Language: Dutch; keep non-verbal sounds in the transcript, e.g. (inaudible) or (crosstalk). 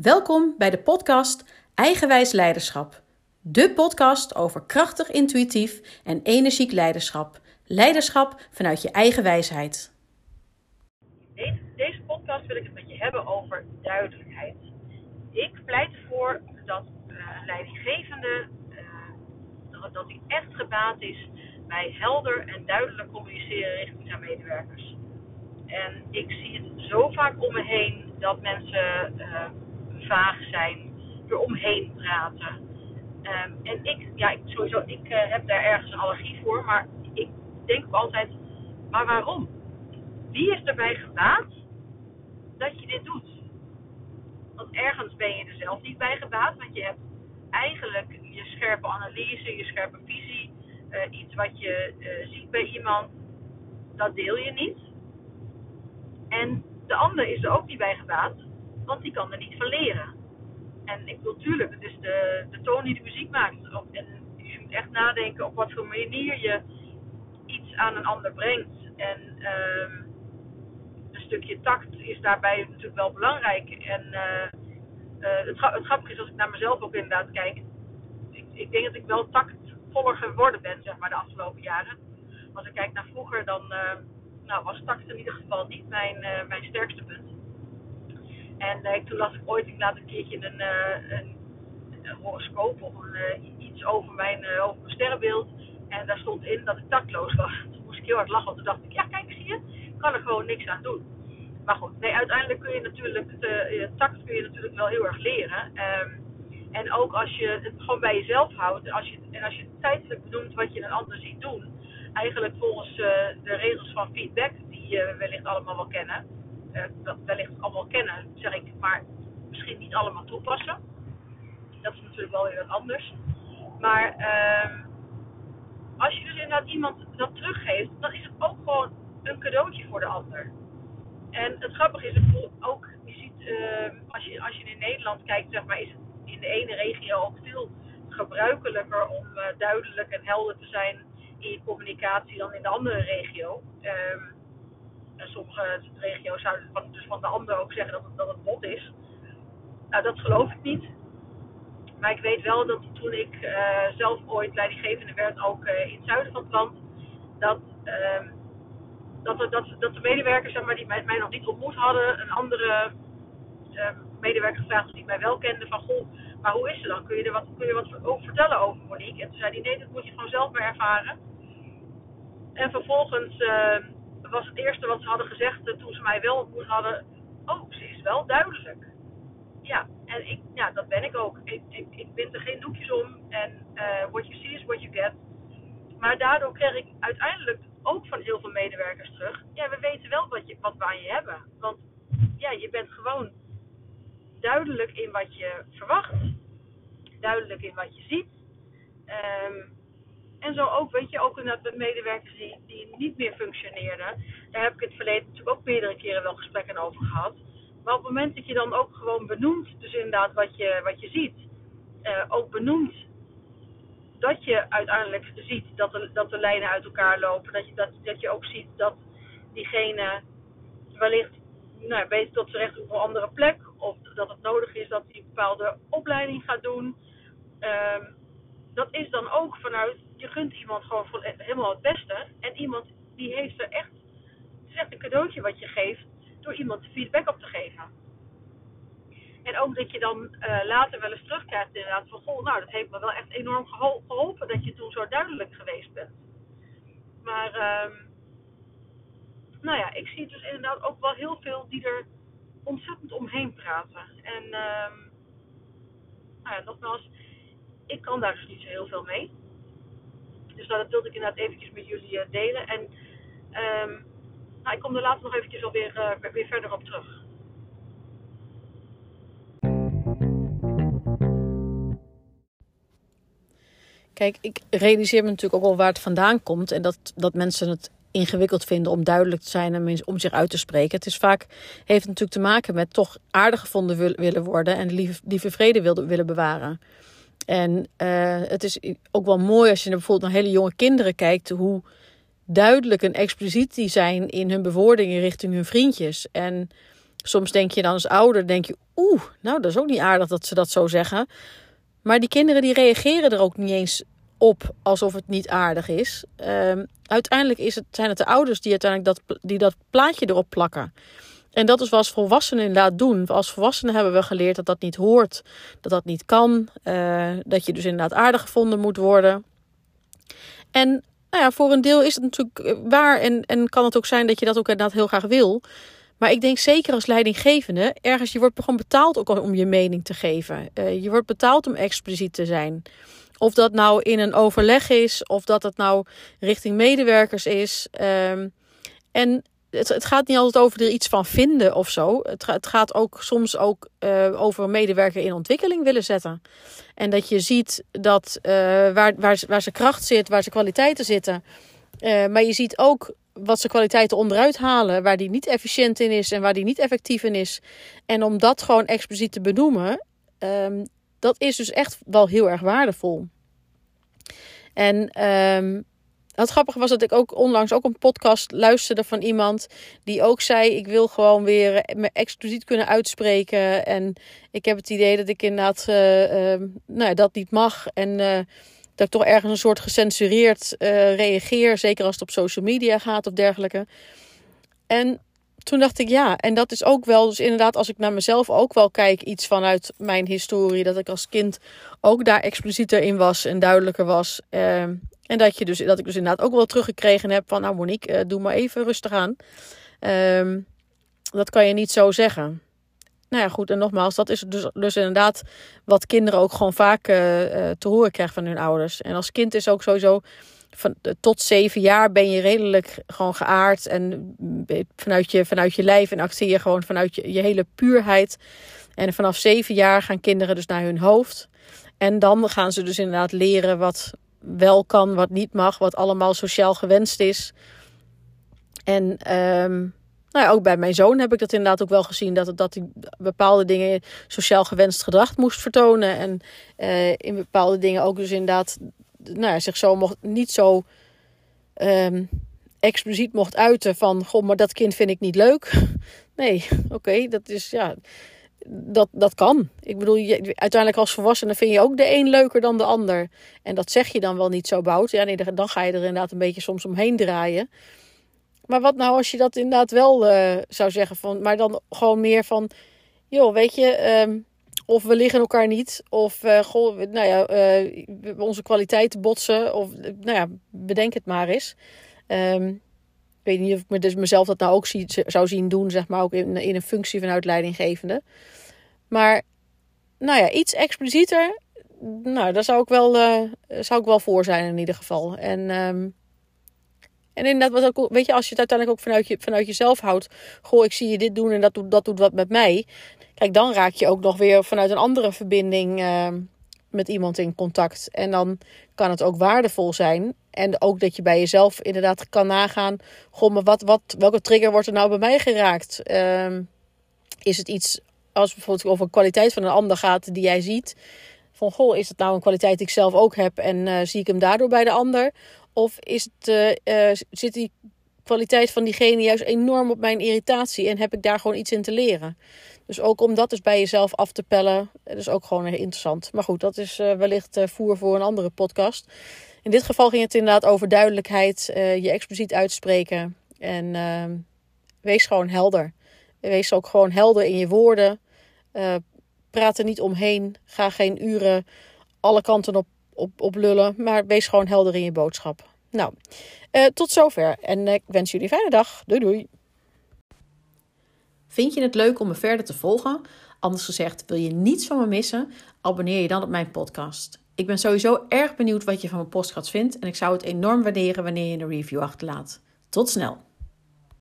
Welkom bij de podcast Eigenwijs Leiderschap. De podcast over krachtig, intuïtief en energiek leiderschap. Leiderschap vanuit je eigen wijsheid. Deze, deze podcast wil ik het met je hebben over duidelijkheid. Ik pleit ervoor dat uh, leidinggevende uh, dat, hij echt gebaat is bij helder en duidelijk communiceren richting zijn medewerkers. En ik zie het zo vaak om me heen dat mensen uh, vaag zijn, er omheen praten. Um, en ik, ja, sowieso, ik uh, heb daar ergens een allergie voor, maar ik denk ook altijd, maar waarom? Wie is erbij gebaat dat je dit doet? Want ergens ben je er zelf niet bij gebaat, want je hebt eigenlijk je scherpe analyse, je scherpe visie, uh, iets wat je uh, ziet bij iemand, dat deel je niet. En de ander is er ook niet bij gebaat, want die kan er niet van leren. En ik wil natuurlijk, het is de, de toon die de muziek maakt. En je moet echt nadenken op wat voor manier je iets aan een ander brengt. En um, een stukje tact is daarbij natuurlijk wel belangrijk. En uh, uh, het, grappige is als ik naar mezelf ook inderdaad kijk. Ik, ik denk dat ik wel tactvoller geworden ben, zeg maar, de afgelopen jaren. Als ik kijk naar vroeger, dan uh, nou, was tact in ieder geval niet mijn, mijn sterkste punt. En uh, toen las ik ooit, laat een keertje een, uh, een, een horoscoop of een, uh, iets over mijn, over mijn sterrenbeeld. En daar stond in dat ik tactloos was. (laughs) Toen moest ik heel hard lachen, want toen dacht ik, ja kijk, zie je, ik kan er gewoon niks aan doen. Maar goed, nee, uiteindelijk kun je natuurlijk, de, tact kun je natuurlijk wel heel erg leren. Um, en ook als je het gewoon bij jezelf houdt, als je, en als je tijdelijk benoemt wat je een ander ziet doen, eigenlijk volgens de regels van feedback, die je wellicht allemaal wel kennen, uh, dat wellicht allemaal kennen, zeg ik, maar misschien niet allemaal toepassen. Dat is natuurlijk wel weer wat anders. Maar uh, als je dus inderdaad iemand dat teruggeeft, dan is het ook gewoon een cadeautje voor de ander. En het grappige is ook, je ziet, uh, als, je, als je in Nederland kijkt, zeg maar, is het in de ene regio ook veel gebruikelijker om uh, duidelijk en helder te zijn in je communicatie dan in de andere regio. Um, en sommige regio's zouden van, dus van de ander ook zeggen dat het, het bot is. Nou, dat geloof ik niet. Maar ik weet wel dat toen ik uh, zelf ooit leidinggevende werd, ook uh, in het zuiden van het land, dat, uh, dat, dat, de medewerkers maar, die mij, mij nog niet ontmoet hadden, een andere medewerker gevraagd die mij wel kende van goh, maar hoe is het dan? Kun je er wat, kun je wat over vertellen over Monique? En toen zei hij nee, dat moet je gewoon zelf maar ervaren. En vervolgens was het eerste wat ze hadden gezegd toen ze mij wel ontmoet hadden. Oh, ze is wel duidelijk. Ja, en ik, ja, dat ben ik ook. Ik, ik, ik bind er geen doekjes om. En uh, what you see is what you get. Maar daardoor kreeg ik uiteindelijk ook van heel veel medewerkers terug. Ja, we weten wel wat, je, wat we aan je hebben. Want ja, je bent gewoon duidelijk in wat je verwacht. Duidelijk in wat je ziet. Um, en zo ook, weet je, ook inderdaad medewerkers die, die niet meer functioneerden. Daar heb ik in het verleden natuurlijk ook meerdere keren wel gesprekken over gehad. Maar op het moment dat je dan ook gewoon benoemt, dus inderdaad wat je, wat je ziet, uh, ook benoemt dat je uiteindelijk ziet dat de, dat de lijnen uit elkaar lopen. Dat je, dat, dat je ook ziet dat diegene wellicht nou, weet tot zijn recht op een andere plek. Of dat het nodig is dat hij een bepaalde opleiding gaat doen. Um, dat is dan ook vanuit, je gunt iemand gewoon voor helemaal het beste. En iemand die heeft er echt, het is echt een cadeautje wat je geeft door iemand feedback op te geven. En ook dat je dan uh, later wel eens terugkrijgt inderdaad van, goh, nou dat heeft me wel echt enorm geholpen dat je toen zo duidelijk geweest bent. Maar, uh, nou ja, ik zie dus inderdaad ook wel heel veel die er ontzettend omheen praten. En, uh, nou ja, nogmaals, ik kan daar dus niet zo heel veel mee. Dus dat wilde ik inderdaad eventjes met jullie uh, delen. En um, nou, ik kom er later nog eventjes alweer uh, weer verder op terug. Kijk, ik realiseer me natuurlijk ook wel waar het vandaan komt. En dat, dat mensen het ingewikkeld vinden om duidelijk te zijn en om zich uit te spreken. Het is vaak, heeft natuurlijk te maken met toch aardig gevonden willen worden en lieve, lieve vrede willen, willen bewaren. En uh, het is ook wel mooi als je bijvoorbeeld naar hele jonge kinderen kijkt, hoe duidelijk en expliciet die zijn in hun bewoordingen richting hun vriendjes. En soms denk je dan als ouder, denk je, oeh, nou dat is ook niet aardig dat ze dat zo zeggen. Maar die kinderen die reageren er ook niet eens op alsof het niet aardig is. Ehm, uiteindelijk is het, zijn het de ouders die uiteindelijk dat, die dat plaatje erop plakken. En dat is wat volwassenen inderdaad doen. Als volwassenen hebben we geleerd dat dat niet hoort, dat dat niet kan, uh, dat je dus inderdaad aardig gevonden moet worden. En nou ja, voor een deel is het natuurlijk eh, waar en, en kan het ook zijn dat je dat ook inderdaad heel graag wil. Maar ik denk zeker als leidinggevende, ergens, je wordt gewoon betaald ook om je mening te geven. Uh, je wordt betaald om expliciet te zijn. Of dat nou in een overleg is, of dat het nou richting medewerkers is. Um, en het, het, gaat niet altijd over er iets van vinden of zo. Het, het gaat ook soms ook uh, over medewerker in ontwikkeling willen zetten. En dat je ziet dat uh, waar, waar, waar zijn kracht zit, waar zijn kwaliteiten zitten. Uh, maar je ziet ook wat zijn kwaliteiten onderuit halen, waar die niet efficiënt in is en waar die niet effectief in is. En om dat gewoon expliciet te benoemen, um, dat is dus echt wel heel erg waardevol. En um, het grappige was dat ik ook onlangs ook een podcast luisterde van iemand die ook zei: Ik wil gewoon weer me expliciet kunnen uitspreken. En ik heb het idee dat ik inderdaad uh, uh, nou ja, dat niet mag. En uh, dat ik toch ergens een soort gecensureerd reageer. Zeker als het op social media gaat of dergelijke. En toen dacht ik ja, en dat is ook wel, dus inderdaad, als ik naar mezelf ook wel kijk, iets vanuit mijn historie, dat ik als kind ook daar explicieter in was en duidelijker was. En dat, je dus, dat ik dus inderdaad ook wel teruggekregen heb van, nou Monique, uh, doe maar even rustig aan. Uh, dat kan je niet zo zeggen. Nou ja, goed, en nogmaals, dat is dus, dus inderdaad wat kinderen ook gewoon vaak uh, te horen krijgen van hun ouders. En als kind is ook sowieso van, tot zeven jaar ben je redelijk gewoon geaard. En vanuit je, vanuit je lijf en acteer je gewoon vanuit je, je hele puurheid. En vanaf zeven jaar gaan kinderen dus naar hun hoofd. En dan gaan ze dus inderdaad leren wat wel kan, wat niet mag, wat allemaal sociaal gewenst is. En um, nou ja, ook bij mijn zoon heb ik dat inderdaad ook wel gezien. Dat, dat hij bepaalde dingen sociaal gewenst gedrag moest vertonen. En uh, in bepaalde dingen ook dus inderdaad nou ja, zich zo mocht, niet zo um, expliciet mocht uiten van... Goh, maar dat kind vind ik niet leuk. (laughs) Nee, oké, dat is ja... Dat, dat kan. Ik bedoel, je, uiteindelijk als volwassene vind je ook de een leuker dan de ander. En dat zeg je dan wel niet zo bout. Ja, nee, dan ga je er inderdaad een beetje soms omheen draaien. Maar wat nou als je dat inderdaad wel uh, zou zeggen van... Maar dan gewoon meer van... Joh, weet je... Um, of we liggen elkaar niet. Of uh, goh, nou ja, uh, onze kwaliteiten botsen. Of nou ja, bedenk het maar eens. Um, weet niet of ik dus mezelf dat nou ook zou zien doen, zeg maar, ook in, in een functie van uitleidinggevende. Maar, nou ja, iets explicieter, nou, daar zou ik wel, uh, zou ik wel voor zijn in ieder geval. En, um, en inderdaad, wat ook, weet je, als je het uiteindelijk ook vanuit, je, vanuit jezelf houdt. Goh, ik zie je dit doen en dat doet, dat doet wat met mij. Kijk, dan raak je ook nog weer vanuit een andere verbinding uh, met iemand in contact. En dan kan het ook waardevol zijn. En ook dat je bij jezelf inderdaad kan nagaan. Goh, maar wat, wat, welke trigger wordt er nou bij mij geraakt? Uh, is het iets, als bijvoorbeeld over kwaliteit van een ander gaat die jij ziet. Van goh, is het nou een kwaliteit die ik zelf ook heb en uh, zie ik hem daardoor bij de ander? Of is het, uh, zit die kwaliteit van diegene juist enorm op mijn irritatie en heb ik daar gewoon iets in te leren? Dus ook om dat dus bij jezelf af te pellen, dat is ook gewoon interessant. Maar goed, dat is uh, wellicht uh, voer voor een andere podcast. In dit geval ging het inderdaad over duidelijkheid, uh, je expliciet uitspreken en ehm, wees gewoon helder. Wees ook gewoon helder in je woorden. praat er niet omheen. Ga geen uren alle kanten op, op, op lullen, maar wees gewoon helder in je boodschap. Nou, tot zover en ik wens jullie een fijne dag. Doei doei. Vind je het leuk om me verder te volgen? Anders gezegd, wil je niets van me missen? Abonneer je dan op mijn podcast. Ik ben sowieso erg benieuwd wat je van mijn podcast vindt en ik zou het enorm waarderen wanneer je een review achterlaat. Tot snel!